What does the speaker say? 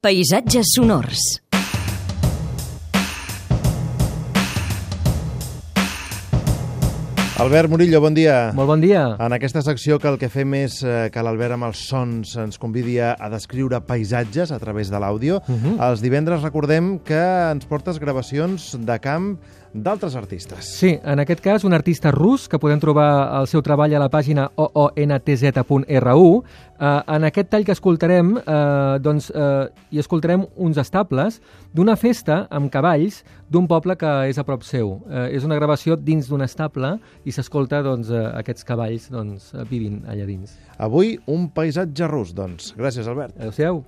Paisatges sonors. Albert Murillo, bon dia. Molt bon dia. En aquesta secció que el que fem és eh, que l'Albert amb els sons ens convidi a, a descriure paisatges a través de l'àudio. Uh -huh. Els divendres recordem que ens portes gravacions de camp d'altres artistes. Sí, en aquest cas un artista rus que podem trobar el seu treball a la pàgina oontz.ru. Uh, en aquest tall que escoltarem, uh, doncs, uh, hi escoltarem uns estables d'una festa amb cavalls d'un poble que és a prop seu. Uh, és una gravació dins d'un estable i s'escolta doncs, uh, aquests cavalls doncs, vivint allà dins. Avui un paisatge rus, doncs. Gràcies, Albert. Adéu-siau.